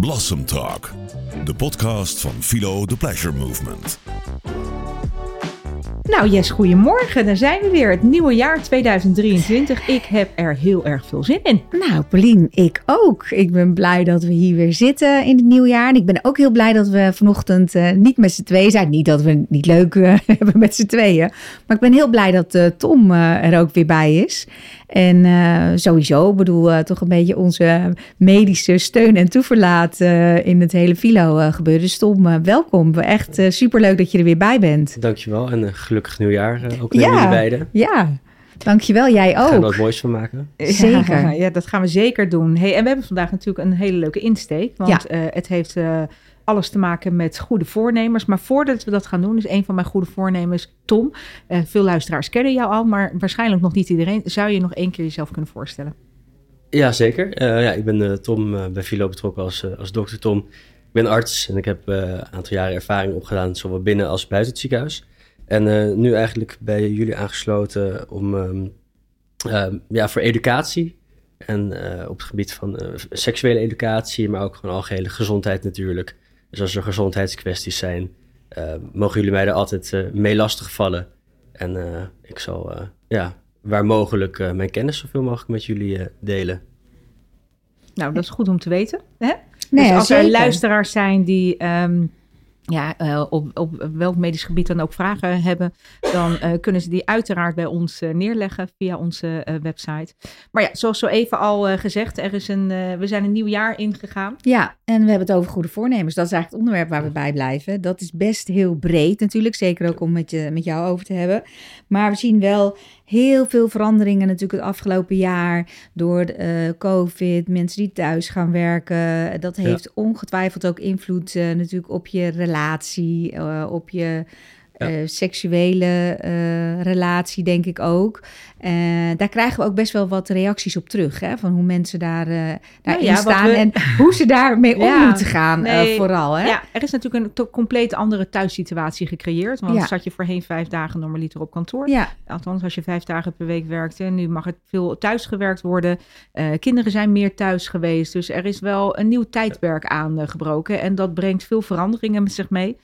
Blossom Talk, de podcast van Philo The Pleasure Movement. Nou Jes, goedemorgen. Daar zijn we weer. Het nieuwe jaar 2023. Ik heb er heel erg veel zin in. Nou, Paulien, ik ook. Ik ben blij dat we hier weer zitten in het nieuwjaar. En ik ben ook heel blij dat we vanochtend uh, niet met z'n tweeën zijn. Niet dat we het niet leuk uh, hebben met z'n tweeën. Maar ik ben heel blij dat uh, Tom er ook weer bij is. En uh, sowieso, bedoel, uh, toch een beetje onze medische steun en toeverlaat uh, in het hele filo gebeuren. Dus Tom, welkom. Echt superleuk dat je er weer bij bent. Dankjewel en een gelukkig nieuwjaar ook naar ja, jullie beiden. Ja, dankjewel. Jij ook. Gaan we wat moois van maken. Zeker. Ja, ja, dat gaan we zeker doen. Hey, en we hebben vandaag natuurlijk een hele leuke insteek. Want ja. het heeft alles te maken met goede voornemens. Maar voordat we dat gaan doen, is een van mijn goede voornemens Tom. Uh, veel luisteraars kennen jou al, maar waarschijnlijk nog niet iedereen. Zou je nog één keer jezelf kunnen voorstellen? Ja, zeker. Uh, ja, ik ben uh, Tom, bij Philo betrokken als, als dokter Tom. Ik ben arts en ik heb een aantal jaren ervaring opgedaan, zowel binnen als buiten het ziekenhuis. En nu eigenlijk bij jullie aangesloten om um, ja, voor educatie en op het gebied van seksuele educatie, maar ook gewoon algehele gezondheid natuurlijk dus als er gezondheidskwesties zijn, uh, mogen jullie mij er altijd uh, mee lastigvallen. En uh, ik zal, ja, waar mogelijk mijn kennis zoveel mogelijk met jullie delen. Nou, dat is goed om te weten. Hè? Nee, dus als er luisteraars zijn die um, ja, uh, op, op welk medisch gebied dan ook vragen hebben, dan uh, kunnen ze die uiteraard bij ons uh, neerleggen via onze website. Maar ja, zoals zo even al gezegd, er is een, we zijn een nieuw jaar ingegaan. Ja, en we hebben het over goede voornemens. Dat is eigenlijk het onderwerp waar we bij blijven. Dat is best heel breed natuurlijk, zeker ook om met, je, met jou over te hebben. Maar we zien wel heel veel veranderingen natuurlijk het afgelopen jaar door uh, COVID, mensen die thuis gaan werken. Dat heeft ongetwijfeld ook invloed uh, natuurlijk op je relatie, uh, op je ja. Uh, seksuele uh, relatie, denk ik ook. Uh, daar krijgen we ook best wel wat reacties op terug. Hè? Van hoe mensen daar, daarin nou ja, staan we... en hoe ze daarmee ja, om moeten gaan, nee, vooral. Hè? Ja, er is natuurlijk een compleet andere thuissituatie gecreëerd. Want ja. zat je voorheen vijf dagen normaliter op kantoor. Ja. Althans, als je vijf dagen per week werkte. Nu mag het veel thuis gewerkt worden. kinderen zijn meer thuis geweest. Dus er is wel een nieuw tijdperk aangebroken. En dat brengt veel veranderingen met zich mee.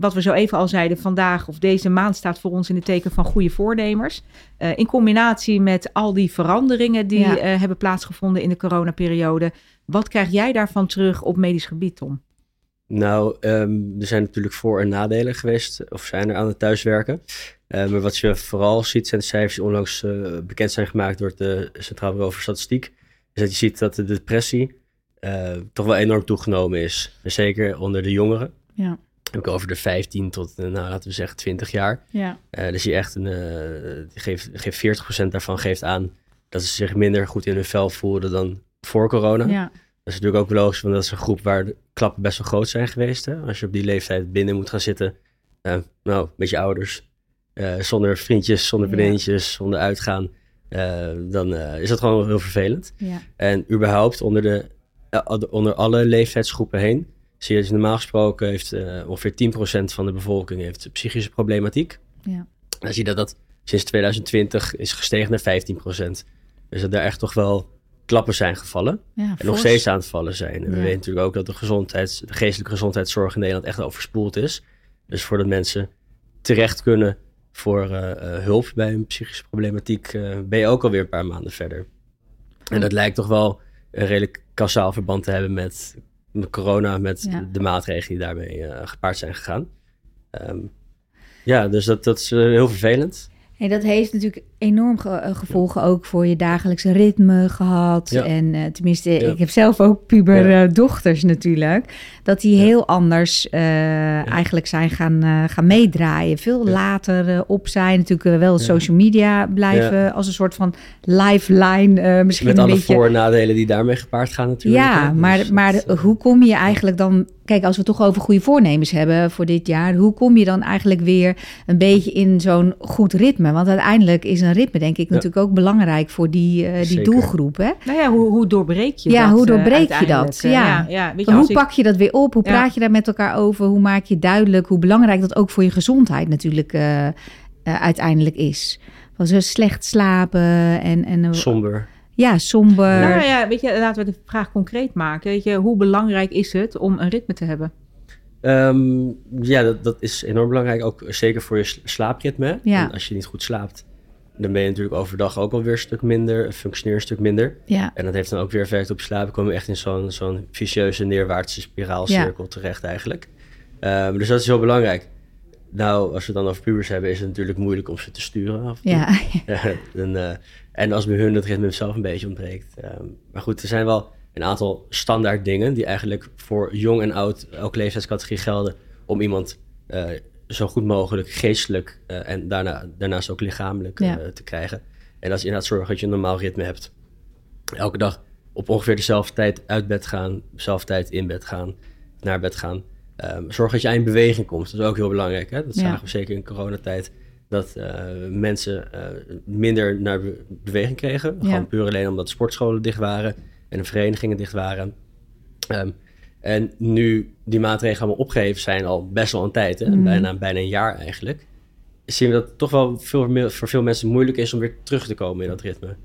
wat we zo even al zeiden, vandaag of deze maand staat voor ons in het teken van goede voornemers. Uh, in combinatie met al die veranderingen die ja. uh, hebben plaatsgevonden in de coronaperiode. Wat krijg jij daarvan terug op medisch gebied, Tom? Nou, um, er zijn natuurlijk voor- en nadelen geweest, of zijn er aan het thuiswerken. Uh, maar wat je vooral ziet, zijn de cijfers die onlangs bekend zijn gemaakt door het Centraal Bureau voor Statistiek. Is dat je ziet dat de depressie toch wel enorm toegenomen is. Zeker onder de jongeren. Ja ik over de 15 tot, nou, laten we zeggen, 20 jaar. Ja. Uh, dus je echt een, uh, geeft, geeft 40% daarvan geeft aan dat ze zich minder goed in hun vel voelden dan voor corona. Ja. Dat is natuurlijk ook logisch, want dat is een groep waar de klappen best wel groot zijn geweest. Hè? Als je op die leeftijd binnen moet gaan zitten, uh, nou, met je ouders, zonder vriendjes, zonder vriendinnetjes, ja. zonder uitgaan, dan is dat gewoon heel vervelend. Ja. En überhaupt onder, de, onder alle leeftijdsgroepen heen zie je dus normaal gesproken heeft uh, ongeveer 10% van de bevolking heeft psychische problematiek. Ja. Dan zie je dat dat sinds 2020 is gestegen naar 15%. Dus dat daar echt toch wel klappen zijn gevallen. Ja, en nog steeds aan het vallen zijn. En we weten natuurlijk ook dat de, gezondheids, de geestelijke gezondheidszorg in Nederland echt overspoeld is. Dus voordat mensen terecht kunnen voor uh, uh, hulp bij een psychische problematiek, ben je ook alweer een paar maanden verder. En dat lijkt toch wel een redelijk kausaal verband te hebben met corona, met de maatregelen die daarmee uh, gepaard zijn gegaan. Um, ja, dus dat, dat is uh, heel vervelend. Hey, dat heeft natuurlijk enorm ge eh, gevolgen ook voor je dagelijkse ritme gehad. Ja. En uh, tenminste, ja. ik heb zelf ook puber uh, dochters natuurlijk. Dat die heel anders eigenlijk zijn gaan, gaan meedraaien. Veel later op zijn. Natuurlijk wel social media blijven als een soort van lifeline. misschien Met een alle beetje... voor- en nadelen die daarmee gepaard gaan natuurlijk. Ja, maar, dus, maar hoe kom je eigenlijk dan kijk, als we het toch over goede voornemens hebben voor dit jaar, hoe kom je dan eigenlijk weer een beetje in zo'n goed ritme? Want uiteindelijk is een ritme, denk ik, ja. natuurlijk ook belangrijk voor die, uh, die doelgroep. Hè? Nou ja, hoe, hoe doorbreek je ja, dat? hoe doorbreek je dat? Ja. ja, ja weet je, hoe ik... pak je dat weer op? Hoe praat je daar met elkaar over? Hoe maak je duidelijk hoe belangrijk dat ook voor je gezondheid natuurlijk uh, uh, uiteindelijk is? Was er slecht slapen en... en Somber. Ja, somber. Nou ja, weet je, laten we de vraag concreet maken. Weet je, hoe belangrijk is het om een ritme te hebben? Ehm, ja, dat, dat is enorm belangrijk. Ook zeker voor je slaapritme. Ja. als je niet goed slaapt, dan ben je natuurlijk overdag ook alweer een stuk minder, functioneer een stuk minder. Ja. En dat heeft dan ook weer effect op je slaap. Dan kom je echt in zo'n zo'n vicieuze neerwaartse spiraalcirkel terecht eigenlijk. Ehm, dus dat is heel belangrijk. Nou, als we het dan over pubers hebben, is het natuurlijk moeilijk om ze te sturen. Af en. Ja. en, uh, en als bij hun het ritme zelf een beetje ontbreekt. Ehm, maar goed, er zijn wel een aantal standaard dingen die eigenlijk voor jong en oud, elke leeftijdscategorie gelden, om iemand uh, zo goed mogelijk geestelijk uh, en daarna, daarnaast ook lichamelijk ja. te krijgen. En dat is inderdaad zorgen dat je een normaal ritme hebt. Elke dag op ongeveer dezelfde tijd uit bed gaan, dezelfde tijd in bed gaan, naar bed gaan. Um, zorg dat je in beweging komt. Dat is ook heel belangrijk. Hè? Dat zagen we zeker in coronatijd. Dat uh, mensen uh, minder naar be beweging kregen. Ja. Gewoon puur alleen omdat sportscholen dicht waren en de verenigingen dicht waren. Um, en nu die maatregelen allemaal opgegeven zijn al best wel een tijd. Hè? Mm. Bijna, bijna een jaar eigenlijk. Zien we dat het toch wel veel, voor veel mensen moeilijk is om weer terug te komen in dat ritme.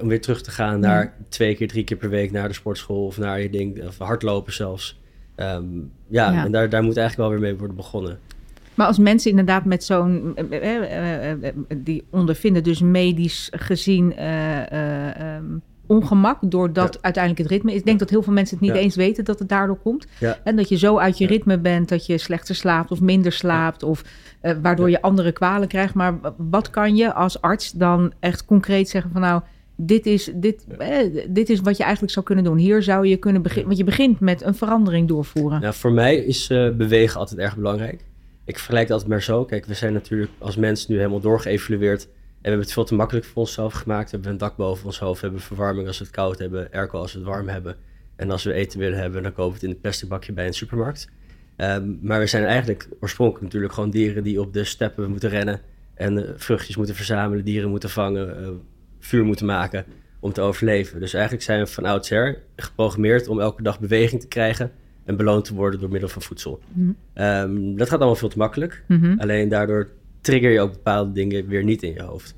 Om weer terug te gaan naar twee keer, drie keer per week naar de sportschool of naar je ding, of hardlopen zelfs. Um, ja, ja, en daar, daar moet eigenlijk wel weer mee worden begonnen. Maar als mensen inderdaad met zo'n, eh, eh, eh, die ondervinden dus medisch gezien um, ongemak doordat ja. uiteindelijk het ritme is. Ik denk dat heel veel mensen het niet ja. eens weten dat het daardoor komt. Ja. En dat je zo uit je ritme bent dat je slechter slaapt of minder slaapt of uh, waardoor je andere kwalen krijgt. Maar wat kan je als arts dan echt concreet zeggen van nou, dit is, dit, eh, dit is wat je eigenlijk zou kunnen doen. Hier zou je kunnen beginnen, want je begint met een verandering doorvoeren. Nou, voor mij is uh, bewegen altijd erg belangrijk. Ik vergelijk het altijd maar zo. Kijk, we zijn natuurlijk als mensen nu helemaal doorgeëvalueerd. En we hebben het veel te makkelijk voor onszelf gemaakt. We hebben een dak boven ons hoofd, we hebben verwarming als we het koud hebben, airco als we het warm hebben. En als we eten willen hebben, dan kopen we het in een plastic bakje bij een supermarkt. Um, maar we zijn eigenlijk oorspronkelijk natuurlijk gewoon dieren die op de steppen moeten rennen. En uh, vruchtjes moeten verzamelen, dieren moeten vangen, uh, vuur moeten maken om te overleven. Dus eigenlijk zijn we van oudsher geprogrammeerd om elke dag beweging te krijgen en beloond te worden door middel van voedsel. Mm. Um, dat gaat allemaal veel te makkelijk. Mhm. Mm -hmm. Alleen daardoor trigger je ook bepaalde dingen weer niet in je hoofd.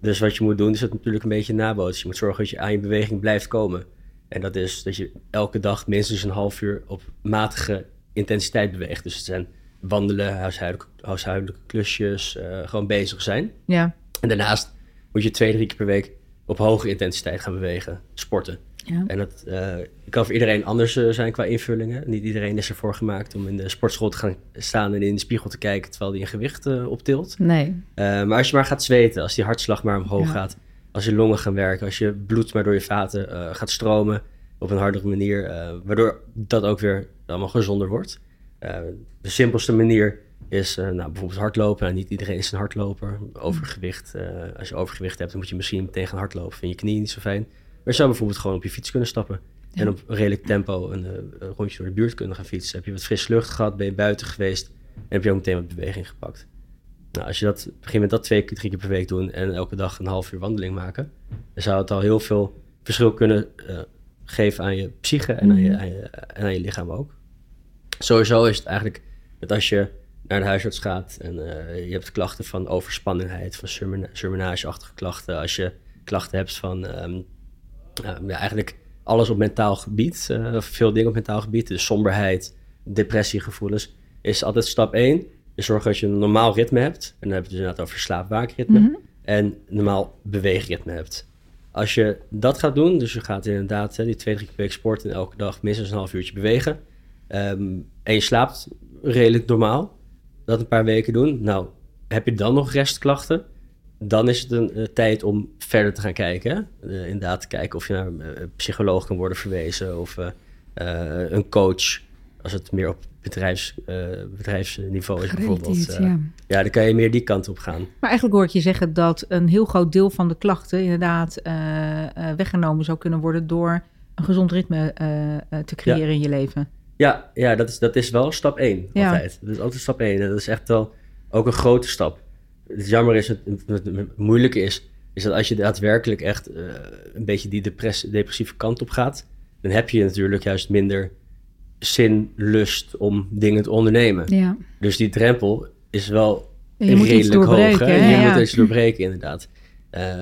Dus wat je moet doen is het natuurlijk een beetje nabootsen. Je moet zorgen dat je aan je beweging blijft komen. En dat is dat je elke dag minstens een half uur op matige intensiteit beweegt. Dus het zijn wandelen, huishoudelijke, huishoudelijke klusjes, uh, gewoon bezig zijn. Ja. En daarnaast moet je twee, drie keer per week op hoge intensiteit gaan bewegen, sporten. Ja. En dat uh, kan voor iedereen anders uh, zijn qua invullingen. Niet iedereen is ervoor gemaakt om in de sportschool te gaan staan en in de spiegel te kijken terwijl hij een gewicht uh, optilt. Nee. Maar als je maar gaat zweten, als die hartslag maar omhoog ja. gaat, als je longen gaan werken, als je bloed maar door je vaten gaat stromen op een hardere manier, waardoor dat ook weer allemaal gezonder wordt. De simpelste manier is nou, bijvoorbeeld hardlopen. Nou, niet iedereen is een hardloper. Overgewicht. als je overgewicht hebt, dan moet je misschien tegen hardlopen. Vind je knie niet zo fijn. Maar je zou bijvoorbeeld gewoon op je fiets kunnen stappen. Ja. En op redelijk tempo een, een, rondje door de buurt kunnen gaan fietsen. Heb je wat frisse lucht gehad, ben je buiten geweest. En heb je ook meteen wat beweging gepakt. Nou, als je dat begint met dat twee, drie keer per week doen en elke dag een half uur wandeling maken, dan zou het al heel veel verschil kunnen uh, geven aan je psyche en, mm. aan je, aan je, en aan je lichaam ook. Sowieso is het eigenlijk dat als je naar de huisarts gaat en uh, je hebt klachten van overspannenheid, van surmena surmenageachtige klachten, als je klachten hebt van um, uh, ja, eigenlijk alles op mentaal gebied, uh, veel dingen op mentaal gebied, dus somberheid, depressiegevoelens, is altijd stap 1 is zorgen dat je een normaal ritme hebt. En dan hebben we het dus inderdaad over slaap-waakritme. Mhm. En normaal beweegritme hebt. Als je dat gaat doen, dus je gaat inderdaad hè, die twee, drie keer per week sporten en elke dag minstens een half uurtje bewegen. Um, en je slaapt redelijk normaal. Dat een paar weken doen. Nou, heb je dan nog restklachten? Dan is het een uh, tijd om verder te gaan kijken. Uh, inderdaad te kijken of je naar een psycholoog kan worden verwezen. Of uh, een coach als het meer op bedrijfs, bedrijfsniveau is bijvoorbeeld. Ja. ja, dan kan je meer die kant op gaan. Maar eigenlijk hoor ik je zeggen dat een heel groot deel van de klachten inderdaad weggenomen zou kunnen worden door een gezond ritme te creëren ja. in je leven. Ja, ja dat, is, dat is wel stap 1 ja. altijd. Dat is altijd stap 1 en dat is echt wel ook een grote stap. Het jammer is, het, het, het moeilijke is, is dat als je daadwerkelijk echt een beetje die depressieve kant op gaat, dan heb je natuurlijk juist minder zin, lust om dingen te ondernemen. Ja. Dus die drempel is wel je redelijk hoog. Hè? Hè? Je ja. moet iets doorbreken, inderdaad.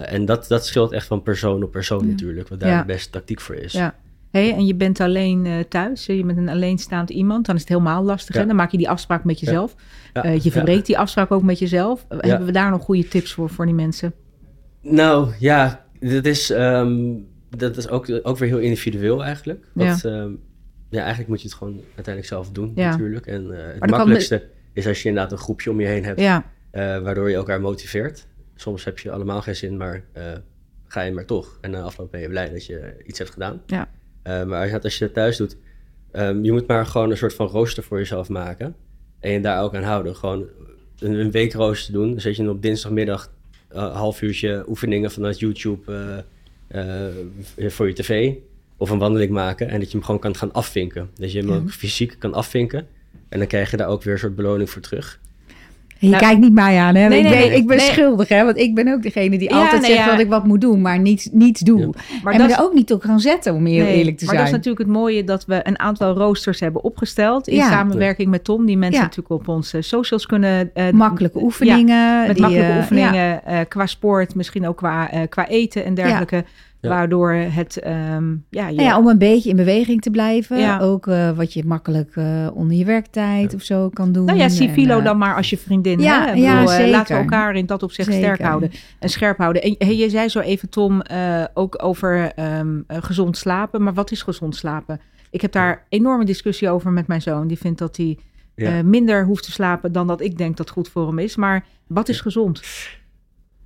en dat, dat scheelt echt van persoon op persoon natuurlijk, wat daar de beste tactiek voor is. Ja. Hey, en je bent alleen uh, thuis, je bent een alleenstaand iemand, dan is het helemaal lastig. Hè? Dan maak je die afspraak met jezelf. Ja. Uh, je verbreekt die afspraak ook met jezelf. Hebben we daar nog goede tips voor, voor die mensen? Nou ja, dat is, um, dat is ook, ook weer heel individueel eigenlijk. Wat, um, ja, eigenlijk moet je het gewoon uiteindelijk zelf doen natuurlijk. En uh, het makkelijkste is als je inderdaad een groepje om je heen hebt, waardoor je elkaar motiveert. Soms heb je allemaal geen zin, maar ga je maar toch. En na afloop ben je blij dat je iets hebt gedaan. Ja. Uh, maar als je het thuis doet, um, je moet maar gewoon een soort van rooster voor jezelf maken. En je daar ook aan houden. Gewoon een, een week rooster doen. Dan zet je op dinsdagmiddag een uh, half uurtje oefeningen vanuit YouTube uh, voor je tv. Of een wandeling maken. En dat je hem gewoon kan gaan afvinken. Dat je hem ook fysiek kan afvinken. En dan krijg je daar ook weer een soort beloning voor terug. Je nou, kijkt niet mij aan, hè? Nee, ik ben, ik ben schuldig, hè? Want ik ben ook degene die altijd zegt dat ik wat moet doen, maar niets, niets doe. Maar en me er ook niet op gaan zetten, om heel eerlijk te zijn. Maar dat is natuurlijk het mooie dat we een aantal roosters hebben opgesteld in samenwerking met Tom. Die mensen natuurlijk op onze socials kunnen... Uh, makkelijke oefeningen. met makkelijke uh, oefeningen uh, qua sport, misschien ook qua, qua eten en dergelijke. Waardoor het... Um, ja, je... Nou ja, om een beetje in beweging te blijven. Ja. Ook uh, wat je makkelijk uh, onder je werktijd of zo kan doen. Nou ja, zie Filo uh, dan maar als je vriendin. Ja, hè? ja bedoel, Laten we elkaar in dat opzicht zeker. sterk houden en scherp houden. En hey, je zei zo even, Tom, ook over um, gezond slapen. Maar wat is gezond slapen? Ik heb daar enorme discussie over met mijn zoon. Die vindt dat hij ja. minder hoeft te slapen dan dat ik denk dat goed voor hem is. Maar wat is gezond?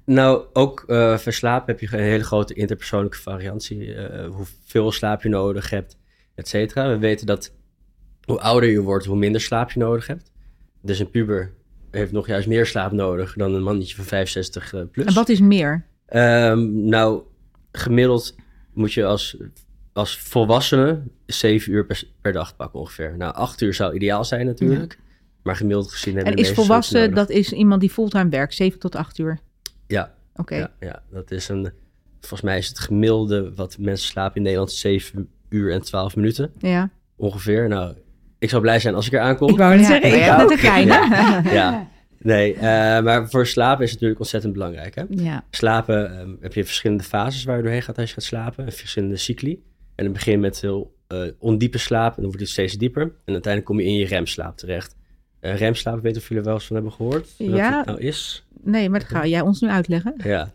Nou, ook uh, verslapen heb je een hele grote interpersoonlijke variantie. Uh, hoeveel slaap je nodig hebt, et cetera. We weten dat hoe ouder je wordt, hoe minder slaap je nodig hebt. Dus een puber heeft nog juist meer slaap nodig dan een mannetje van 65 uh, plus. En wat is meer? Um, nou, gemiddeld moet je als, als volwassene 7 uur per, per, dag pakken ongeveer. Nou, 8 uur zou ideaal zijn natuurlijk. Ja. Maar gemiddeld gezien hebben En is volwassen, dat is iemand die fulltime werkt, 7 tot 8 uur? Ja. Oké. Ja, ja, dat is een. Volgens mij is het gemiddelde wat mensen slapen in Nederland 7 uur en 12 minuten. Ja. Ongeveer. Nou, ik zou blij zijn als ik eraan kom. Ik wou zeggen, ik heb net een kleine. Ja. ja. Nee, uh, maar voor slapen is het natuurlijk ontzettend belangrijk. Hè? Ja. Slapen um, heb je verschillende fases waar je doorheen gaat als je gaat slapen. Verschillende cycli. En dan begin je met heel uh, ondiepe slaap en dan wordt het steeds dieper. En uiteindelijk kom je in je remslaap terecht. Uh, remslaap, weet of jullie wel eens van hebben gehoord? Ja. Wat het nou is? Nee, maar dat ga jij ons nu uitleggen. Ja.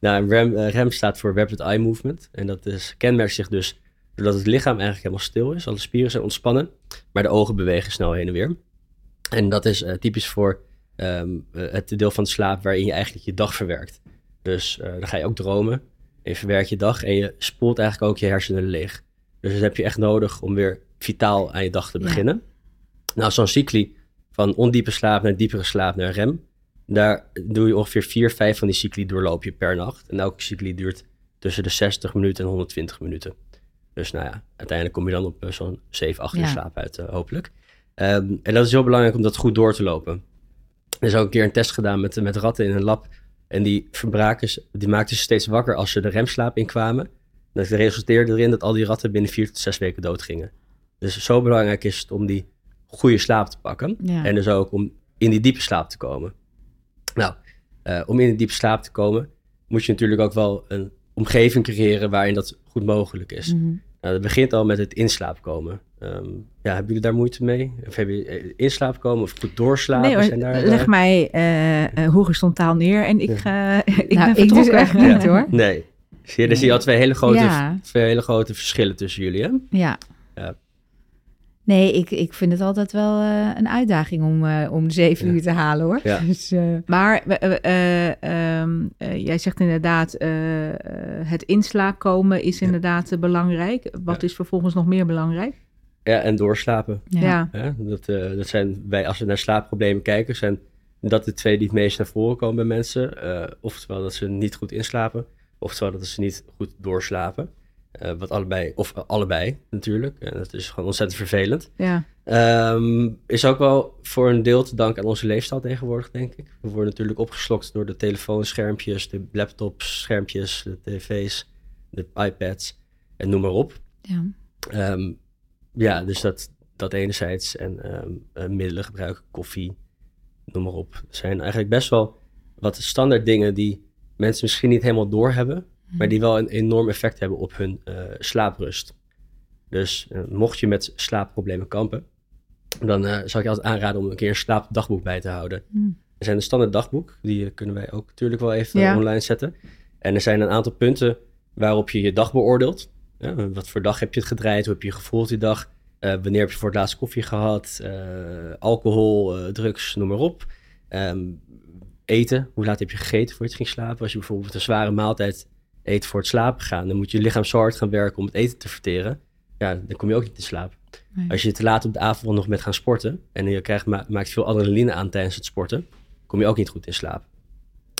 Nou, REM, uh, REM staat voor Rapid Eye Movement. En dat is, kenmerkt zich dus doordat het lichaam eigenlijk helemaal stil is. Alle spieren zijn ontspannen, maar de ogen bewegen snel heen en weer. En dat is uh, typisch voor um, het deel van de slaap waarin je eigenlijk je dag verwerkt. Dus dan ga je ook dromen. En je verwerkt je dag en je spoelt eigenlijk ook je hersenen leeg. Dus dat heb je echt nodig om weer vitaal aan je dag te beginnen. Ja. Nou, zo'n cycli van ondiepe slaap naar diepere slaap naar rem. Daar doe je ongeveer vier, vijf van die cycli doorloop je per nacht. En elke cycli duurt tussen de 60 minuten en 120 minuten. Dus nou ja, uiteindelijk kom je dan op uh, zo'n 7, 8 uur slaap uit, uh, hopelijk. Um, en dat is heel belangrijk om dat goed door te lopen. Er is ook een keer een test gedaan met, met ratten in een lab. En die verbraken, die maakten ze steeds wakker als ze de remslaap inkwamen. Dat resulteerde erin dat al die ratten binnen vier tot zes weken dood gingen. Dus zo belangrijk is het om die goede slaap te pakken. Ja. En dus ook om in die diepe slaap te komen. Nou, uh, om in die diepe slaap te komen, moet je natuurlijk ook wel een omgeving creëren waarin dat goed mogelijk is. Mm -hmm. nou, dat begint al met het inslaap komen. Um, ja, hebben jullie daar moeite mee? Of heb je inslaap komen of goed doorslapen? Nee, hoor, Zijn daar, leg uh, mij uh, horizontaal neer en ik, ga, ik nou, ben ik dus echt niet hoor. Nee. Zie je, er zie je al twee hele grote, ja. twee hele grote verschillen tussen jullie, hè? Ja. Nee, ik, ik vind het altijd wel uh, een uitdaging om, uh, om zeven ja. uur te halen hoor. Ja. Dus, uh... Maar um, jij zegt inderdaad, het in slaap komen is inderdaad belangrijk. Wat is vervolgens nog meer belangrijk? Ja, en doorslapen. Ja. dat, dat zijn wij, als we naar slaapproblemen kijken, zijn dat de twee die het meest naar voren komen bij mensen. oftewel dat ze niet goed inslapen, oftewel dat ze niet goed doorslapen. Uh, wat allebei, of uh, allebei natuurlijk. En dat is gewoon ontzettend vervelend. Ja. Um, is ook wel voor een deel te danken aan onze leefstijl tegenwoordig, denk ik. We worden natuurlijk opgeslokt door de telefoonschermpjes, de laptops, schermpjes, de tv's, de iPads en noem maar op. Ja, um, ja dus dat, dat enerzijds. En um, middelen gebruiken, koffie, noem maar op. zijn eigenlijk best wel wat standaard dingen die mensen misschien niet helemaal doorhebben, maar die wel een enorm effect hebben op hun slaaprust. Dus mocht je met slaapproblemen kampen, dan zou ik je altijd aanraden om een keer een slaapdagboek bij te houden. Mm. Er zijn een standaard dagboek, die kunnen wij ook natuurlijk wel even online zetten. En er zijn een aantal punten waarop je je dag beoordeelt. Ja, wat voor dag heb je het gedraaid? Hoe heb je je gevoeld die dag? Uh, wanneer heb je voor het laatst koffie gehad? Uh, alcohol, uh, drugs, noem maar op. Um, eten, hoe laat heb je gegeten voor je ging slapen? Als je bijvoorbeeld een zware maaltijd eet voor het slapen gaan, dan moet je lichaam zo hard gaan werken om het eten te verteren. Ja, dan kom je ook niet te slapen. Als je te laat op de avond nog met gaan sporten en je krijgt, ma maakt veel adrenaline aan tijdens het sporten, kom je ook niet goed in slaap.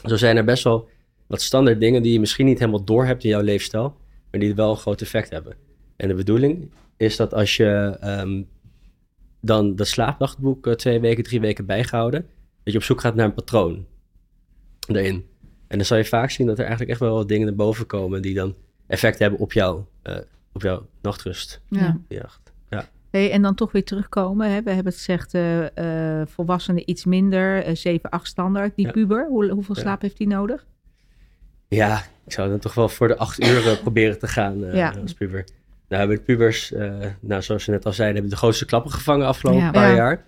Zo zijn er best wel wat standaard dingen die je misschien niet helemaal door hebt in jouw leefstijl, maar die wel een groot effect hebben. En de bedoeling is dat als je um, dan dat slaapdagboek uh, twee weken, drie weken bijgehouden, dat je op zoek gaat naar een patroon erin. En dan zal je vaak zien dat er eigenlijk echt wel wat dingen naar boven komen die dan effect hebben op jou, uh, op jouw nachtrust. Ja. ja. Hey, en dan toch weer terugkomen. Hè? We hebben het gezegd, uh, volwassenen iets minder, 7, 8 standaard. Die puber, hoe, hoeveel slaap heeft die nodig? Ja, ik zou dan toch wel voor de acht uur eh, proberen te gaan uh, ja. als puber. Nou hebben de pubers, uh, nou zoals je net al zei, hebben de grootste klappen gevangen afgelopen paar jaar.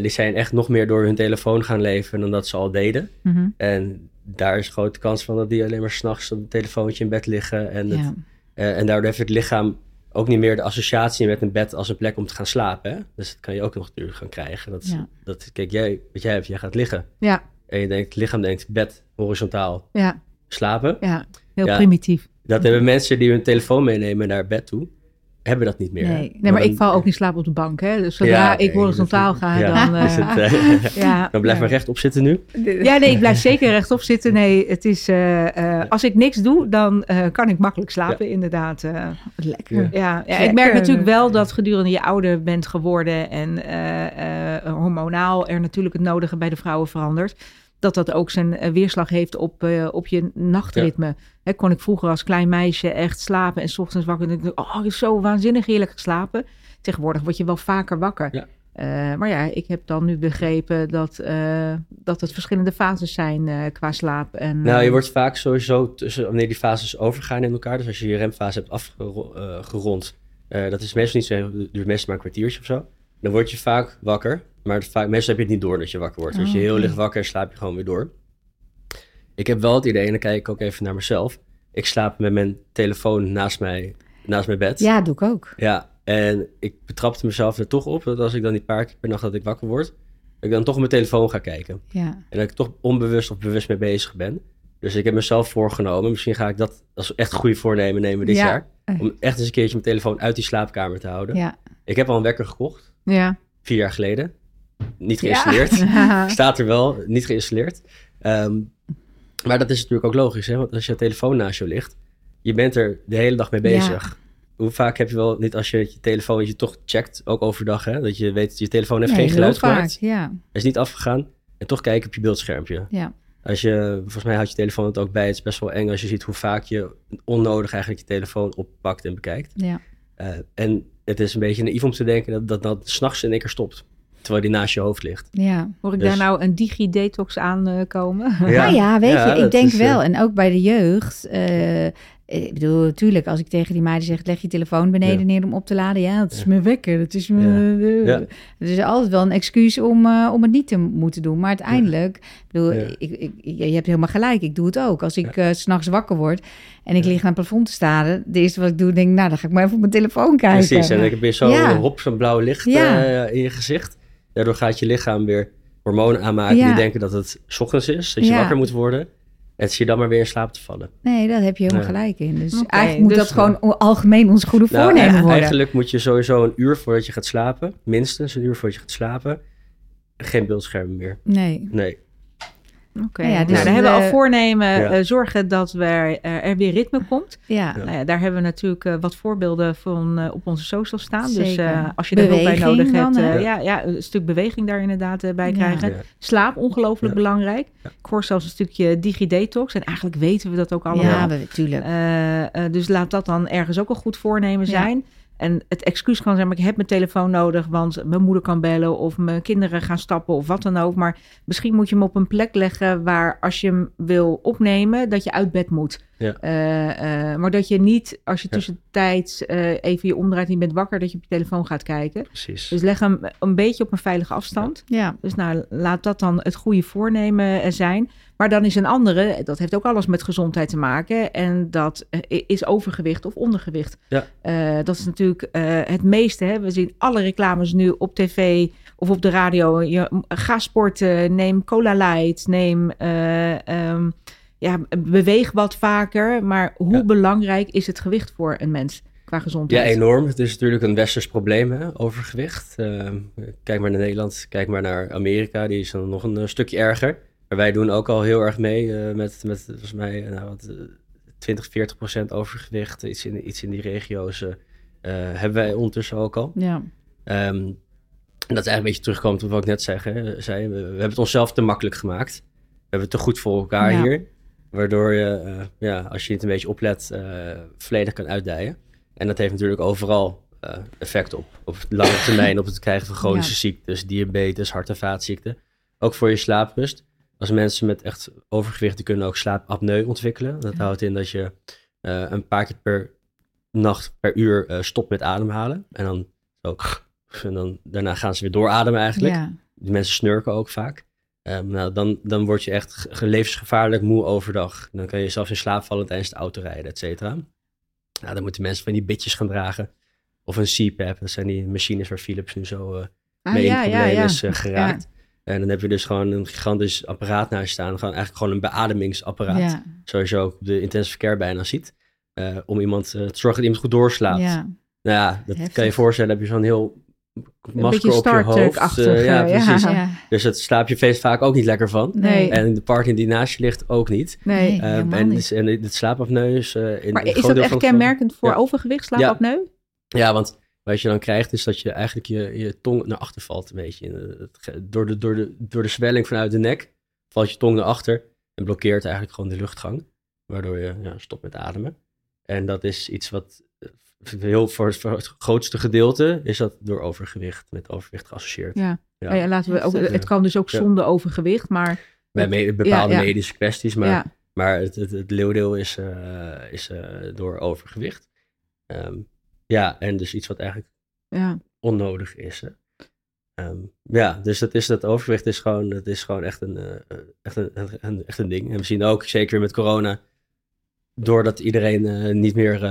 Die zijn echt nog meer door hun telefoon gaan leven dan dat ze al deden. Mm En daar is een grote kans van dat die alleen maar s'nachts op een telefoontje in bed liggen. En, het, en daardoor heeft het lichaam ook niet meer de associatie met een bed als een plek om te gaan slapen. Hè? Dus dat kan je ook nog natuurlijk gaan krijgen. Dat, dat, kijk, jij, wat jij hebt, jij gaat liggen. Ja. En je denkt, het lichaam denkt, bed horizontaal. Ja slapen. Ja, heel primitief. Dat hebben mensen die hun telefoon meenemen naar bed toe, hebben dat niet meer. Nee, nee maar, ik val ook niet slapen op de bank. Hè? Dus zodra ik horizontaal ga, dan... Uh, het, uh, ja, dan blijf maar rechtop zitten nu. Ja, nee, ik blijf zeker rechtop zitten. Nee, het is... Uh, als ik niks doe, dan kan ik makkelijk slapen, inderdaad. Lekker. Ja, ja, ik merk natuurlijk wel dat gedurende je ouder bent geworden... en hormonaal er natuurlijk het nodige bij de vrouwen verandert dat dat ook zijn eh, weerslag heeft op, uh, op je nachtritme. Hè, kon ik vroeger als klein meisje echt slapen en s ochtends wakker en ik oh, ik heb zo waanzinnig heerlijk geslapen. Tegenwoordig word je wel vaker wakker. Ja. Uh, maar ja, ik heb dan nu begrepen dat, uh, dat het verschillende fases zijn uh, qua slaap. En, nou, je wordt vaak sowieso tussen wanneer die fases overgaan in elkaar. Dus als je je remfase hebt afgerond, dat is meestal niet zo, duurt meestal maar een kwartiertje of zo. Dan word je vaak wakker. Maar vaak, meestal heb je het niet door dat je wakker wordt. Oh, als je heel licht wakker slaap je gewoon weer door. Ik heb wel het idee, en dan kijk ik ook even naar mezelf. Ik slaap met mijn telefoon naast, mij, naast mijn bed. Ja, doe ik ook. Ja, en ik betrapte mezelf er toch op dat als ik dan die paar keer per nacht dat ik wakker word, dat ik dan toch op mijn telefoon ga kijken. Ja. En dat ik toch onbewust of bewust mee bezig ben. Dus ik heb mezelf voorgenomen, misschien ga ik dat als echt goede voornemen nemen dit jaar. Om echt eens een keertje mijn telefoon uit die slaapkamer te houden. Ja. Ik heb al een wekker gekocht. Ja. Vier jaar geleden. Niet geïnstalleerd. Staat er wel, niet geïnstalleerd. Ehm, maar dat is natuurlijk ook logisch, hè? want als je telefoon naast je ligt, je bent er de hele dag mee bezig. Hoe vaak heb je wel niet als je je telefoon je toch checkt, ook overdag, hè? dat je weet dat je telefoon heeft geen geluid gemaakt. Ja. Hij is niet afgegaan en toch kijk op je beeldschermpje. Ja. Als je, volgens mij houdt je telefoon het ook bij. Het is best wel eng als je ziet hoe vaak je onnodig eigenlijk je telefoon oppakt en bekijkt. Ja. Uh, en het is een beetje naïef om te denken dat dat, dat s'nachts in één keer stopt terwijl die naast je hoofd ligt. Ja, hoor ik daar dus- nou een digi-detox aankomen? Uh, ja. Nou ja, weet je, ik denk wel. En ook bij de jeugd. Uh, ik bedoel, natuurlijk, als ik tegen die meiden zeg, leg je telefoon beneden neer om op te laden. Ja, dat is me wekker. Dat is me. Ja. Het is altijd wel een excuus om, uh, om het niet te moeten doen. Maar uiteindelijk, ik bedoel, ik, ik, je hebt helemaal gelijk. Ik doe het ook. Als ik uh, s'nachts wakker word en ik lig naar het plafond te staren, de eerste wat ik doe, denk, nou, dan ga ik maar even op mijn telefoon kijken. Precies. En dan heb je zo hop, zo'n blauw licht uh, in je gezicht. Daardoor gaat je lichaam weer hormonen aanmaken die denken dat het ochtends is, dat je wakker moet worden. En zie je dan maar weer in slaap te vallen. Nee, daar heb je helemaal gelijk in. Dus eigenlijk moet dus dat gewoon algemeen ons goede nou, voornemen worden. Eigenlijk moet je sowieso een uur voordat je gaat slapen, minstens een uur voordat je gaat slapen, geen beeldscherm meer. Nee. Nee. Oké, nou ja, dus nou, dan hebben we al voornemen, uh, zorgen dat we, uh, er weer ritme komt. Ja. Nou ja, daar hebben we natuurlijk uh, wat voorbeelden van op onze social staan. Dus als je er hulp bij nodig hebt, ja. ja, een stuk beweging daar inderdaad bij krijgen. Slaap, ongelooflijk belangrijk. Ik hoor zelfs een stukje digidetox. En eigenlijk weten we dat ook allemaal. Ja, natuurlijk. dus laat dat dan ergens ook een goed voornemen zijn. En het excuus kan zijn, maar ik heb mijn telefoon nodig, want mijn moeder kan bellen of mijn kinderen gaan stappen of wat dan ook. Maar misschien moet je hem op een plek leggen waar als je hem wil opnemen, dat je uit bed moet. Ja. Uh, maar dat je niet, als je tussentijds uh, even je omdraait en je bent wakker, dat je op je telefoon gaat kijken. Precies. Dus leg hem een beetje op een veilige afstand. Ja. Dus nou, laat dat dan het goede voornemen zijn. Maar dan is een andere, dat heeft ook alles met gezondheid te maken. En dat is overgewicht of ondergewicht. Ja. dat is natuurlijk het meeste. Hè? We zien alle reclames nu op tv of op de radio. Je, ga sporten, neem cola light, neem... Um, ja, beweeg wat vaker. Maar hoe belangrijk is het gewicht voor een mens qua gezondheid? Ja, enorm. Het is natuurlijk een westers probleem, hè, overgewicht. Uh, kijk maar naar Nederland, kijk maar naar Amerika. Die is dan nog een uh, stukje erger. Maar wij doen ook al heel erg mee uh, met, met volgens mij nou, wat, 20, 40 procent overgewicht. Iets in, iets in die regio's hebben wij ondertussen ook al. Ja. Um, en dat is eigenlijk een beetje terugkomt op wat ik net. Hè. zei we, we, hebben het onszelf te makkelijk gemaakt. We hebben het te goed voor elkaar ja. hier. Waardoor je, uh, ja, als je het een beetje oplet, uh, volledig kan uitdijen. En dat heeft natuurlijk overal uh, effect op. Op lange termijn, op het krijgen van chronische ja. ziektes, diabetes, hart- en vaatziekten. Ook voor je slaaprust. Als mensen met echt overgewicht, die kunnen ook slaapapneu ontwikkelen. Dat ja. houdt in dat je een paar keer per nacht, per uur stopt met ademhalen. En dan, zo, en dan daarna gaan ze weer doorademen eigenlijk. Ja. Die mensen snurken ook vaak. Um, nou, dan, dan word je echt levensgevaarlijk moe overdag. Dan kan je zelfs in slaap vallen tijdens het autorijden, et cetera. Nou, dan moeten mensen van die bitjes gaan dragen. Of een CPAP, dat zijn die machines waar Philips nu zo uh, ah, mee ja, in probleem ja, ja. is uh, geraakt. En dan heb je dus gewoon een gigantisch apparaat naast staan. Gewoon eigenlijk gewoon een beademingsapparaat. Zoals je ook op de intensive care bijna ziet. Uh, om iemand te zorgen dat iemand goed doorslaapt. Nou ja, dat Heftig. kan je voorstellen. heb je zo'n heel masker op je hoofd. Uh, ja, precies. Ja. Dus het slaap je feest vaak ook niet lekker van. Nee. En de parking die naast je ligt ook niet. Nee, um, en, niet. en het slaapapneu is... Uh, in maar is dat echt kenmerkend voor overgewicht, slaapapneu? Ja. ja, want wat je dan krijgt is dat je eigenlijk je, je tong naar achter valt een beetje. Door de, door, de, door de zwelling vanuit de nek valt je tong naar achter en blokkeert eigenlijk gewoon de luchtgang. Waardoor je ja, stopt met ademen. En dat is iets wat heel voor, voor, het grootste gedeelte is dat door overgewicht, met overgewicht geassocieerd. Ja, ja. ja laten we ook, het kan dus ook zonder overgewicht, maar... Bij me, bepaalde medische kwesties, maar, maar het, het, het leeuwdeel is, uh, is uh, door overgewicht. Um, ja, en dus iets wat eigenlijk onnodig is. Um, ja, dus dat, is, dat overgewicht is gewoon, dat is gewoon echt, een, uh, echt, een, een, echt een ding. En we zien ook, zeker met corona, doordat iedereen niet meer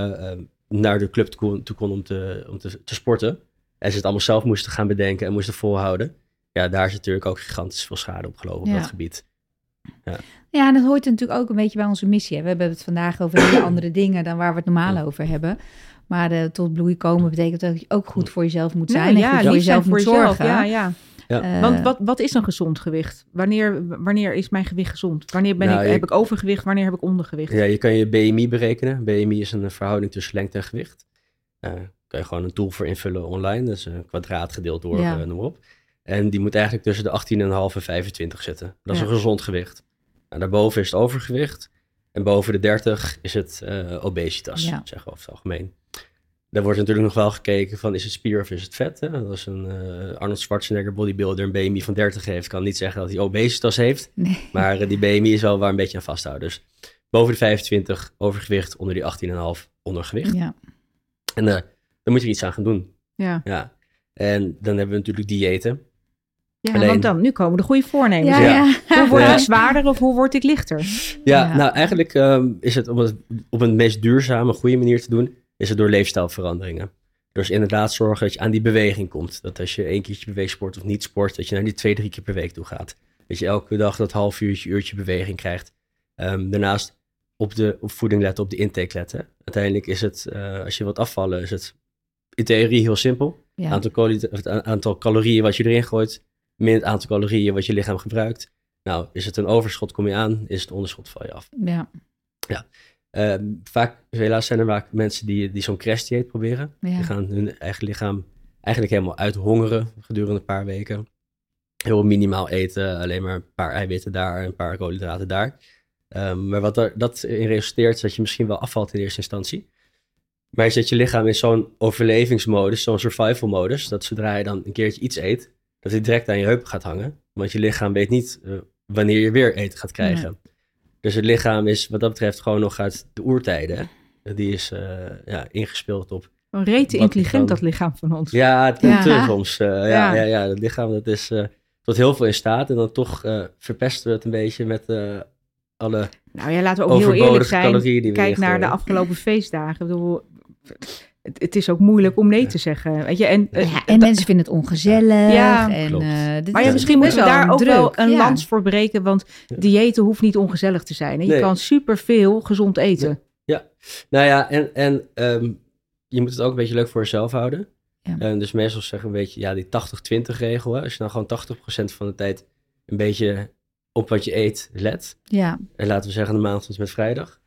naar de club toe kon om te, om te, te sporten. En ze het allemaal zelf moesten gaan bedenken en moesten volhouden. Ja, daar is natuurlijk ook gigantisch veel schade op gelopen op dat gebied. Ja. ja, en dat hoort natuurlijk ook een beetje bij onze missie. We hebben het vandaag over hele andere dingen dan waar we het normaal over hebben. Maar de tot bloei komen betekent dat je ook goed voor jezelf moet zijn. Nee, en ja, goed voor jezelf moet zorgen. Ja, ja. Ja. Uh, Want wat, wat is een gezond gewicht? Wanneer, wanneer is mijn gewicht gezond? Wanneer ben nou, ik, heb ik overgewicht? Wanneer heb ik ondergewicht? Ja, je kan je BMI berekenen. BMI is een verhouding tussen lengte en gewicht. Uh, kan je gewoon een tool voor invullen online. Dat is een kwadraat gedeeld door, ja. uh, noem op. En die moet eigenlijk tussen de 18,5 en 25 zitten. Dat is een gezond gewicht. Nou, daarboven is het overgewicht. En boven de 30 is het obesitas, zeggen we over het algemeen. Daar wordt natuurlijk nog wel gekeken van is het spier of is het vet. Hè? Als een uh, Arnold Schwarzenegger bodybuilder een BMI van 30 heeft, kan niet zeggen dat hij obesitas heeft. Nee. Maar uh, die BMI is wel waar een beetje aan vasthouden. Dus boven de 25 overgewicht, onder die 18,5 ondergewicht. Ja. En uh, dan moet je iets aan gaan doen. Ja. ja. En dan hebben we natuurlijk diëten. Ja, Alleen... want dan, nu komen de goede voornemens. Ja, ja. Hoe word ik zwaarder of hoe word ik lichter? Ja, nou eigenlijk um, is het om het op een meest duurzame, goede manier te doen is het door leefstijlveranderingen. Dus inderdaad zorgen dat je aan die beweging komt. Dat als je één keertje beweegsport of niet sport, dat je naar die twee, drie keer per week toe gaat. Dat je elke dag dat half uurtje, uurtje beweging krijgt. Um, daarnaast op de op voeding letten, op de intake letten. Uiteindelijk is het, uh, als je wilt afvallen, is het in theorie heel simpel. Ja. Aantal, het aantal calorieën wat je erin gooit, min het aantal calorieën wat je lichaam gebruikt. Nou, is het een overschot, kom je aan. Is het onderschot, val je af. Ja. Ja. Ehm, vaak, helaas zijn er vaak mensen die, die zo'n crash dieet proberen. Die gaan hun eigen lichaam eigenlijk helemaal uithongeren gedurende een paar weken. Heel minimaal eten, alleen maar een paar eiwitten daar, een paar koolhydraten daar. Um, maar wat er, dat in resulteert is dat je misschien wel afvalt in eerste instantie. Maar je zet je lichaam in zo'n overlevingsmodus, zo'n survival modus, dat zodra je dan een keertje iets eet, dat hij direct aan je heupen gaat hangen. Want je lichaam weet niet uh, wanneer je weer eten gaat krijgen. Dus het lichaam is wat dat betreft gewoon nog uit de oertijden. Die is uh, ja, ingespeeld op. Een rete intelligent dat lichaam van ons. Ja, te, ja. soms. Uh, ja, ja. Ja, ja, het lichaam dat is tot heel veel in staat. En dan toch verpesten we het een beetje met alle Nou ja, laten we ook heel eerlijk zijn. Kijk naar de afgelopen feestdagen. Ik bedoel, het, het, is ook moeilijk om nee te zeggen. Weet je? En, ja, eh, en mensen vinden het ongezellig. Ja, en, uh, maar ja, misschien moeten we daar ook wel een lans voor breken. Want diëten hoeft niet ongezellig te zijn. En je kan superveel gezond eten. Ja, nou ja, en, en um, je moet het ook een beetje leuk voor jezelf houden. Ja. Uh, dus meestal zeggen een beetje, ja, die 80-20 regel. Hè? Als je nou gewoon 80% van de tijd een beetje op wat je eet let. Ja. En laten we zeggen de maand tot met vrijdag.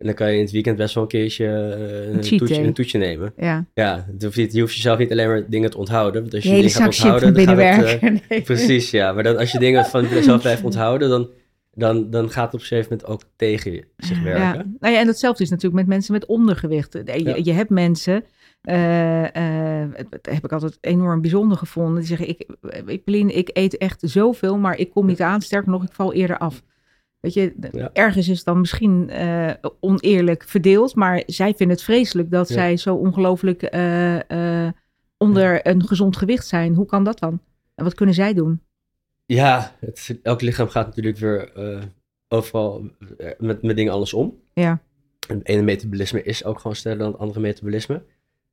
En dan kan je in het weekend best wel een keertje uh, een, toetje, een, toetje, nemen. Ja. Ja, je hoeft, je hoeft jezelf niet alleen maar dingen te onthouden. Want als je, je dingen gaat onthouden, dan gaat het... Uh, Precies, ja. Maar dan, als je dingen van jezelf blijft onthouden, dan, dan, dan gaat het op een gegeven moment ook tegen zich werken. Ja. Nou ja, en datzelfde is natuurlijk met mensen met ondergewicht. Je, ja. je hebt mensen... Uh, uh, dat heb ik altijd enorm bijzonder gevonden. Die zeggen, ik, ik, ik eet echt zoveel, maar ik kom niet aan. Sterker nog, ik val eerder af. Weet je, ergens is het dan misschien uh, oneerlijk verdeeld, maar zij vinden het vreselijk dat zij zo ongelooflijk uh, uh, onder een gezond gewicht zijn. Hoe kan dat dan? En wat kunnen zij doen? Ja, het, elk lichaam gaat natuurlijk weer overal met, met dingen alles om. Ja. Het ene metabolisme is ook gewoon sneller dan het andere metabolisme.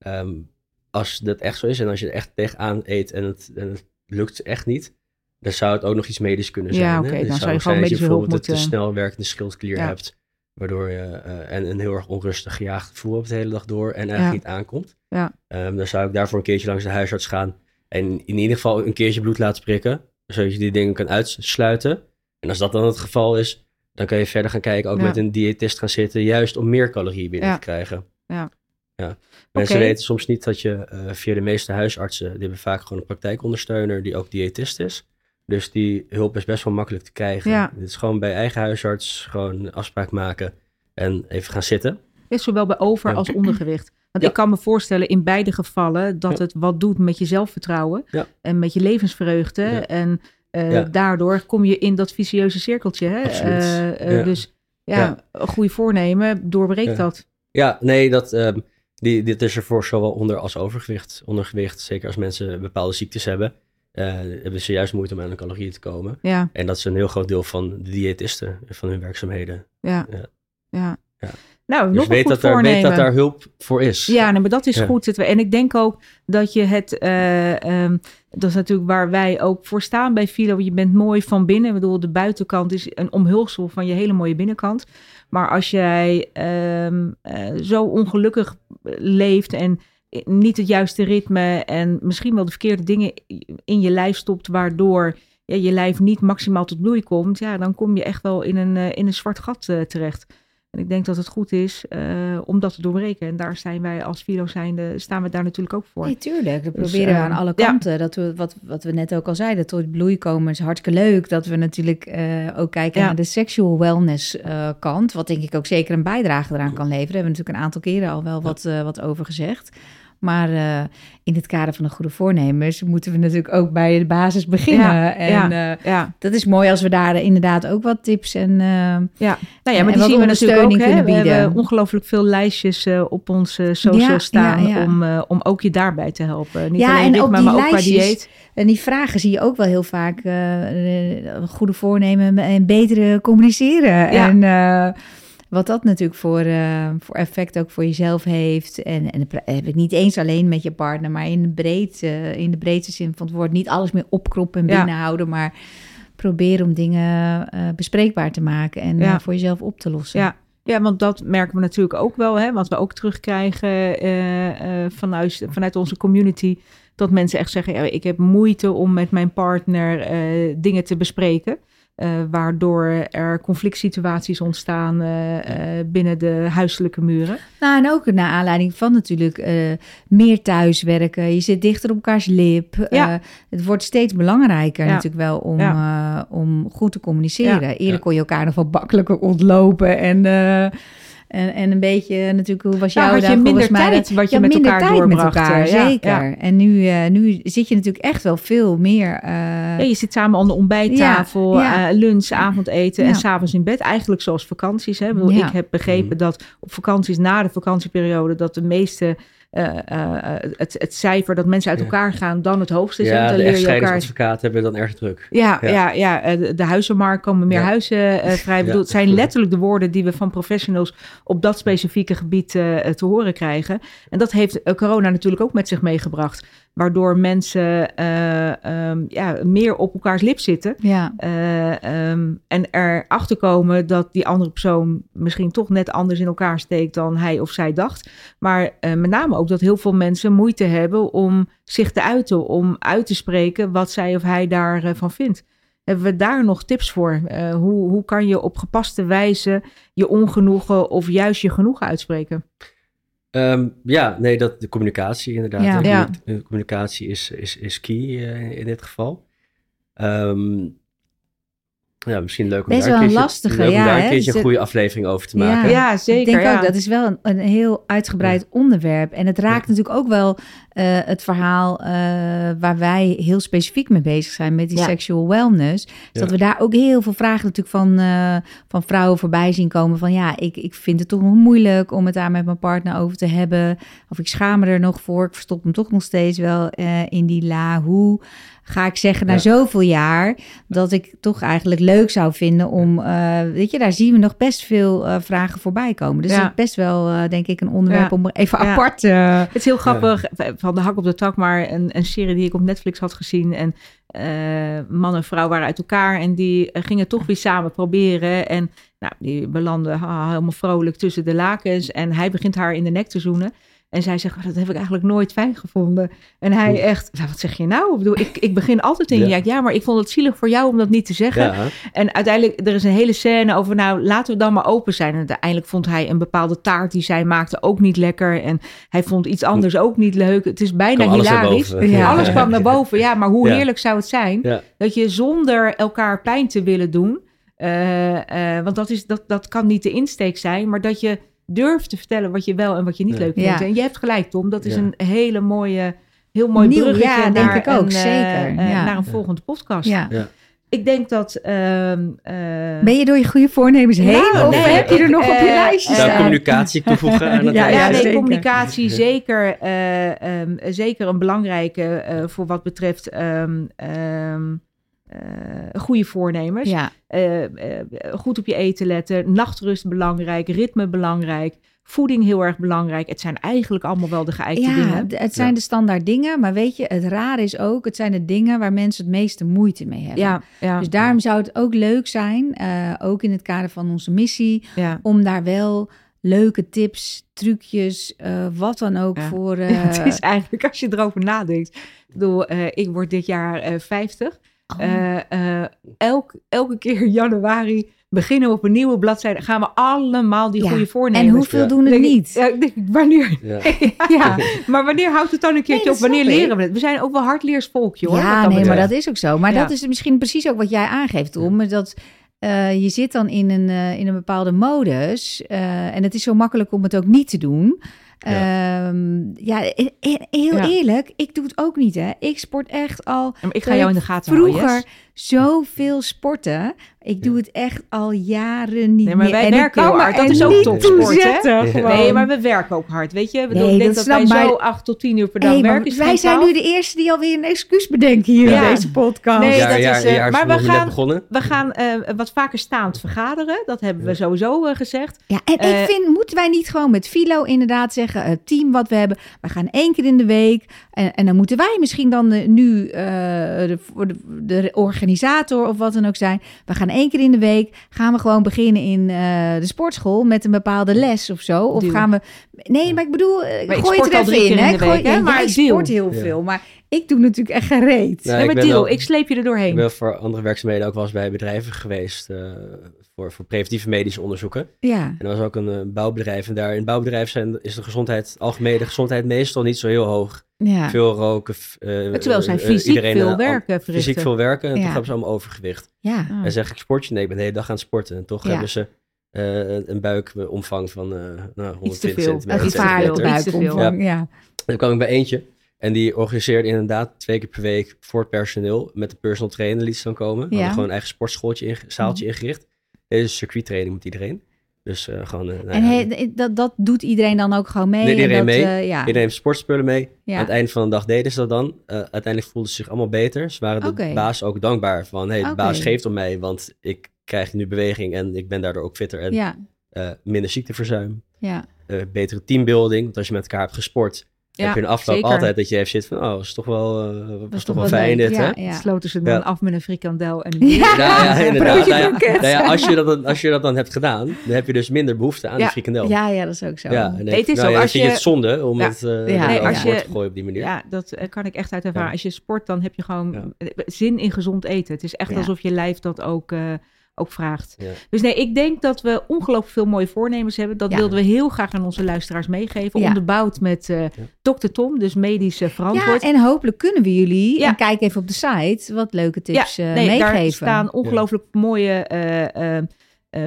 Um, als dat echt zo is en als je er echt tegenaan eet en het, en het lukt echt niet, dan zou het ook nog iets medisch kunnen zijn. Ja, oké, okay, dan zou je gewoon medische hulp moeten... te snel werkende schildklier hebt, waardoor je uh, en een heel erg onrustig gejaagd gevoel hebt de hele dag door en eigenlijk niet aankomt. Ja. Um, dan zou ik daarvoor een keertje langs de huisarts gaan en in ieder geval een keertje bloed laten prikken, zodat je die dingen kan uitsluiten. En als dat dan het geval is, dan kan je verder gaan kijken, ook met een diëtist gaan zitten, juist om meer calorieën binnen te krijgen. Ja. Ja. Mensen okay. weten soms niet dat je uh, via de meeste huisartsen, die hebben vaak gewoon een praktijkondersteuner die ook diëtist is. Dus die hulp is best wel makkelijk te krijgen. Ja. Het is gewoon bij eigen huisarts gewoon afspraak maken en even gaan zitten. Is zowel bij over- als ondergewicht. Want ik kan me voorstellen in beide gevallen dat het wat doet met je zelfvertrouwen en met je levensvreugde. En uh, daardoor kom je in dat vicieuze cirkeltje. Hè? Uh, dus ja, een goede voornemen doorbreekt dat. Ja, nee, dat, um, die, dit is er voor zowel onder- als overgewicht. Ondergewicht, zeker als mensen bepaalde ziektes hebben hebben ze juist moeite om aan de calorieën te komen. Ja. En dat is een heel groot deel van de diëtisten, van hun werkzaamheden. Ja. ja. ja. ja. Nou, dus nog weet, dat er, weet dat daar hulp voor is. Ja, nee, maar dat is goed. En ik denk ook dat je het, uh, um, dat is natuurlijk waar wij ook voor staan bij Philo. Je bent mooi van binnen. Ik bedoel, de buitenkant is een omhulsel van je hele mooie binnenkant. Maar als jij um, uh, zo ongelukkig leeft en niet het juiste ritme en misschien wel de verkeerde dingen in je lijf stopt, waardoor ja, je lijf niet maximaal tot bloei komt, ja, dan kom je echt wel in een, uh, in een zwart gat uh, terecht. En ik denk dat het goed is uh, om dat te doorbreken. En daar zijn wij als zijnde, staan we daar natuurlijk ook voor. Nee, tuurlijk. We dus, proberen aan alle kanten. Ja. Dat we, wat, wat we net ook al zeiden, tot bloei komen is hartstikke leuk. Dat we natuurlijk ook kijken ja. naar de sexual wellness kant. Wat denk ik ook zeker een bijdrage eraan kan leveren. Daar hebben we natuurlijk een aantal keren al wel wat, wat over gezegd. Maar uh, in het kader van de goede voornemens moeten we natuurlijk ook bij de basis beginnen. Ja, en ja, uh, ja. dat is mooi als we daar inderdaad ook wat tips en uh, ja. Nou ja, maar die zien we natuurlijk ook. Hè? We hebben ongelooflijk veel lijstjes op onze social staan Om, om ook je daarbij te helpen. Niet alleen ritme, maar lijstjes, ook qua dieet. En die vragen zie je ook wel heel vaak. goede voornemen en betere communiceren. En wat dat natuurlijk voor, uh, voor effect ook voor jezelf heeft. En, en heb ik niet eens alleen met je partner, maar in de, breed, uh, in de breedste zin van het woord. Niet alles meer opkroppen en binnenhouden, ja. maar proberen om dingen uh, bespreekbaar te maken en ja. voor jezelf op te lossen. Ja. Ja, want dat merken we natuurlijk ook wel, hè, wat we ook terugkrijgen vanuit, vanuit onze community. Dat mensen echt zeggen, ja, ik heb moeite om met mijn partner dingen te bespreken. Uh, waardoor er conflict situaties ontstaan uh, uh, binnen de huiselijke muren. Nou, en ook naar aanleiding van natuurlijk meer thuiswerken. Je zit dichter op elkaars lip. Ja. het wordt steeds belangrijker ja. natuurlijk wel om, ja. om goed te communiceren. Eerder kon je elkaar nog wel makkelijker ontlopen en En, en een beetje natuurlijk, hoe was nou, jouw had je minder tijd wat je met elkaar tijd doorbracht. met elkaar, eh, ja, zeker. ja. En nu, eh, nu zit je natuurlijk echt wel veel meer... eh, Ja, je zit samen aan de ontbijttafel, Ja, ja. eh, lunch, avondeten Ja. en s'avonds in bed. Eigenlijk zoals vakanties. Hè. Ik, bedoel, Ja. ik heb begrepen dat op vakanties na de vakantieperiode... dat de meeste, eh, eh, het, het cijfer dat mensen uit elkaar gaan dan het hoogste is. Ja, dan leer je elkaar... hebben dan erg druk. Ja, ja. Ja. eh, de, de huizenmarkt komen meer huizen eh, vrij. Ik bedoel, Ja. Het zijn letterlijk de woorden die we van professionals op dat specifieke gebied eh, te horen krijgen. En dat heeft eh, corona natuurlijk ook met zich meegebracht. Waardoor mensen eh, ehm, ja, meer op elkaars lip zitten. ja. Eh, ehm, en erachter komen dat die andere persoon misschien toch net anders in elkaar steekt dan hij of zij dacht. Maar eh, met name ook dat heel veel mensen moeite hebben om zich te uiten, om uit te spreken wat zij of hij daarvan van vindt. Hebben we daar nog tips voor? Hoe, hoe kan je op gepaste wijze je ongenoegen of juist je genoegen uitspreken? Ehm, ja, nee, dat, de communicatie inderdaad. Ja. Communicatie is, is, is key eh, in dit geval. Ehm, ja, misschien leuk om Best daar wel een keertje, lastige, leuk om ja, daar hè? een keertje een goede aflevering over te maken. Ja, zeker. Ik denk ja. ook, dat is wel een, een heel uitgebreid onderwerp. En het raakt Ja. natuurlijk ook wel eh, het verhaal eh, waar wij heel specifiek mee bezig zijn met die Ja. sexual wellness. Dus Ja. dat we daar ook heel veel vragen natuurlijk van, eh, van vrouwen voorbij zien komen. Van ja, ik, ik vind het toch nog moeilijk om het daar met mijn partner over te hebben. Of ik schaam me er nog voor. Ik verstop hem toch nog steeds wel eh, in die la. Hoe ga ik zeggen na Ja. zoveel jaar dat ik toch eigenlijk leuk zou vinden om, eh, weet je, daar zien we nog best veel eh, vragen voorbij komen. Dus Ja. dat is best wel, eh, denk ik, een onderwerp Ja. om even Ja. apart. eh, Het is heel grappig, van de hak op de tak, maar een, een serie die ik op Netflix had gezien. En eh, man en vrouw waren uit elkaar en die gingen toch weer samen proberen. En nou, die belanden ha, helemaal vrolijk tussen de lakens. En hij begint haar in de nek te zoenen. En zij zegt, "Oh, dat heb ik eigenlijk nooit fijn gevonden. En hij echt, "Nou, wat zeg je nou? Ik, bedoel, ik, ik begin altijd in Ja. ja. ja, maar ik vond het zielig voor jou om dat niet te zeggen. Ja, En uiteindelijk, er is een hele scène over, nou, laten we dan maar open zijn. En uiteindelijk vond hij een bepaalde taart die zij maakte ook niet lekker. En hij vond iets anders ook niet leuk. Het is bijna Kwam alles hilarisch. Ja. Alles kwam naar boven. Ja, maar hoe heerlijk zou het zijn dat je zonder elkaar pijn te willen doen, eh, eh, want dat, is, dat, dat kan niet de insteek zijn, maar dat je durft te vertellen wat je wel en wat je niet Ja. leuk vindt. Ja. En je hebt gelijk, Tom. Dat is Ja. een hele mooie, heel mooi Nieuw, bruggetje ja, denk naar, ik ook, een, eh, zeker, eh, ja. naar een volgende podcast. ja. Ik denk dat... ehm, eh, Ben je door je goede voornemens heen? Nou, of nee, heb je er ik, nog op je lijstje Zou staan? communicatie toevoegen aan het Ja, Ja, nee, zeker. communicatie zeker, eh, ehm, zeker een belangrijke eh, voor wat betreft ehm, ehm, eh, goede voornemers. Ja, Eh, eh, goed op je eten letten, nachtrust belangrijk, ritme belangrijk, voeding heel erg belangrijk. Het zijn eigenlijk allemaal wel de geëikte ja dingen. het zijn Ja. de standaard dingen. Maar weet je, het rare is ook, het zijn de dingen waar mensen het meeste moeite mee hebben. Ja, ja, Dus daarom zou het ook leuk zijn, eh, ook in het kader van onze missie, ja. om daar wel leuke tips, trucjes, eh, wat dan ook Ja. voor. eh, Ja, het is eigenlijk, als je erover nadenkt. Ik bedoel, eh, ik word dit jaar eh 50. Oh, Eh, eh, elk, elke keer in januari beginnen we op een nieuwe bladzijde. Gaan we allemaal die Ja, goede voornemens. en hoeveel Ja. doen het niet? Ja, wanneer? Ja. ja, Maar wanneer houdt het dan een keertje op? Wanneer leren we het? We zijn ook wel hardleers volkje hoor. ja dat nee, maar dat is ook zo. Maar Ja. dat is misschien precies ook wat jij aangeeft, Tom. Dat eh, je zit dan in een, eh, in een bepaalde modus. eh, en het is zo makkelijk om het ook niet te doen. Ja. Ehm, ja, e- e- heel Ja. eerlijk, ik doe het ook niet, hè. Ik sport echt al maar ik ga jou in de gaten houden. vroeger Jess. zoveel sporten. Ik doe het echt al jaren niet Nee, maar meer. wij En ik werken heel hard. Dat is ook topsport, hè? Ja. Nee, maar we werken ook hard, weet je? Bedoel, Nee, denk dat dat, wij snap zo acht tot tien uur per dag Hey, werken. Wij zijn nu de eerste die alweer een excuus bedenken hier Ja. in deze podcast. Nee, jaar, dat jaar, is, eh, maar we gaan- begonnen. We gaan eh, wat vaker staand vergaderen. Dat hebben we Ja. sowieso eh, gezegd. Ja, en ik vind, moeten wij niet gewoon met Filo inderdaad zeggen, het team wat we hebben, we gaan één keer in de week. En, en dan moeten wij misschien dan de, nu eh, de, voor de, de organisator of wat dan ook zijn. We gaan één keer in de week, gaan we gewoon beginnen in eh, de sportschool met een bepaalde les of zo. Of Deal. gaan we, nee, maar ik bedoel, eh, Maar ik gooi het er al even drie in. keer in hè. de Gooi- week, hè, ja, maar deal. sport heel Ja. veel, maar ik doe natuurlijk echt gereed. Nee, Nee, ik maar ben deal, wel- ik sleep je er doorheen. Ik ben voor andere werkzaamheden ook wel eens bij bedrijven geweest eh, voor, voor preventieve medische onderzoeken. Ja, En er was ook een eh, bouwbedrijf. En daar in bouwbedrijven zijn, is de gezondheid, algemene gezondheid meestal niet zo heel hoog. ja. Veel roken. f- eh, Terwijl zij eh, fysiek iedereen, veel werk eh, Fysiek veel werken en Ja. toch hebben ze allemaal overgewicht. ja. En zeg ik sport je? Nee, ik ben de hele dag aan het sporten. En toch Ja. hebben ze een buikomvang van nou, 120 centimeter. Een gevaarlijke buikomvang, ja. ja. Dan kwam ik bij eentje. En die organiseerde inderdaad twee keer per week voor het personeel met de personal trainer liet ze dan komen. We hadden gewoon een eigen sportschooltje, in, zaaltje mm. ingericht. Deze circuittraining met iedereen. Dus uh, gewoon... Uh, en ja, dat, dat doet iedereen dan ook gewoon mee? Nee, iedereen dat, mee. Uh, ja. Iedereen heeft sportspullen mee. Ja. Aan het einde van de dag deden ze dat dan. uiteindelijk voelden ze zich allemaal beter. Ze waren de okay. baas ook dankbaar van... hey, de okay. baas geeft om mij, want ik krijg nu beweging... en ik ben daardoor ook fitter en ja. minder ziekteverzuim. Ja. betere teambuilding, want als je met elkaar hebt gesport ja, heb je een afloop zeker. altijd dat je even zit van, oh, is toch wel, uh, was, was toch wel fijn dit, ja, hè? Ja. Sloten ze dan ja. af met een frikandel en een ja. ja, inderdaad. Nou ja, nou ja, als, je dat dan, als je dat dan hebt gedaan, dan heb je dus minder behoefte aan ja. die frikandel. Ja, ja, dat is ook zo. Ja, nee, het is nou, zo. Ja, als je, het zonde om het uh, ja. Nee, als je, te gooien op die manier. Ja, dat uh, kan ik echt uit ervaren. Als je sport, dan heb je gewoon zin in gezond eten. Het is echt alsof je lijf dat ook... Uh, ook vraagt. Ja. Dus nee, ik denk dat we ongelooflijk veel mooie voornemens hebben. Dat ja. wilden we heel graag aan onze luisteraars meegeven. Ja. Onderbouwd met uh, dokter Tom, dus medisch uh, verantwoord. Ja, en hopelijk kunnen we jullie, en kijk even op de site, wat leuke tips uh, nee, meegeven. Daar staan ongelooflijk mooie uh,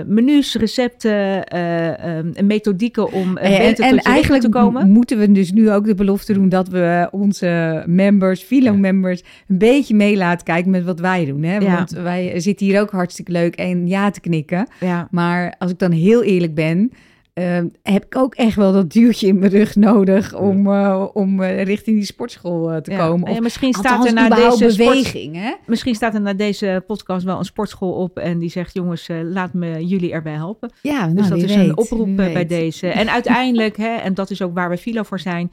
menus, recepten, uh, um, methodieken om uh, en, beter en, tot je eigenlijk te komen. moeten we dus nu ook de belofte doen dat we onze members, Philo-members, een beetje mee laten kijken met wat wij doen. Hè? Ja. Want wij zitten hier ook hartstikke leuk en ja te knikken. Ja. Maar als ik dan heel eerlijk ben, uh, heb ik ook echt wel dat duwtje in mijn rug nodig om, uh, om uh, richting die sportschool te ja. komen. Of, ja, misschien staat er na deze beweging, sport, hè? Misschien staat er na deze podcast wel een sportschool op en die zegt: jongens, laat me jullie erbij helpen. Ja, nou, dus dat is weet, een oproep bij deze. En uiteindelijk, hè, en dat is ook waar we Filo voor zijn.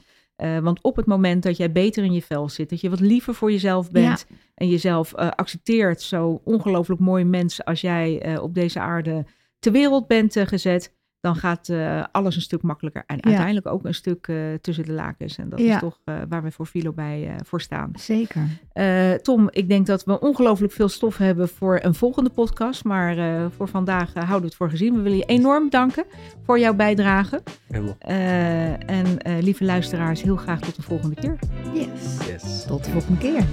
want op het moment dat jij beter in je vel zit, dat je wat liever voor jezelf bent ja. en jezelf accepteert, zo ongelooflijk mooi mens als jij op deze aarde ter wereld bent gezet, dan gaat uh, alles een stuk makkelijker. En ja. uiteindelijk ook een stuk uh, tussen de lakens. En dat ja. is toch uh, waar we voor Filo bij voor staan. Zeker. Tom, ik denk dat we ongelooflijk veel stof hebben voor een volgende podcast. Maar voor vandaag houden we het voor gezien. We willen je enorm danken voor jouw bijdrage. en lieve luisteraars, heel graag tot de volgende keer. Yes. yes. Tot de volgende keer.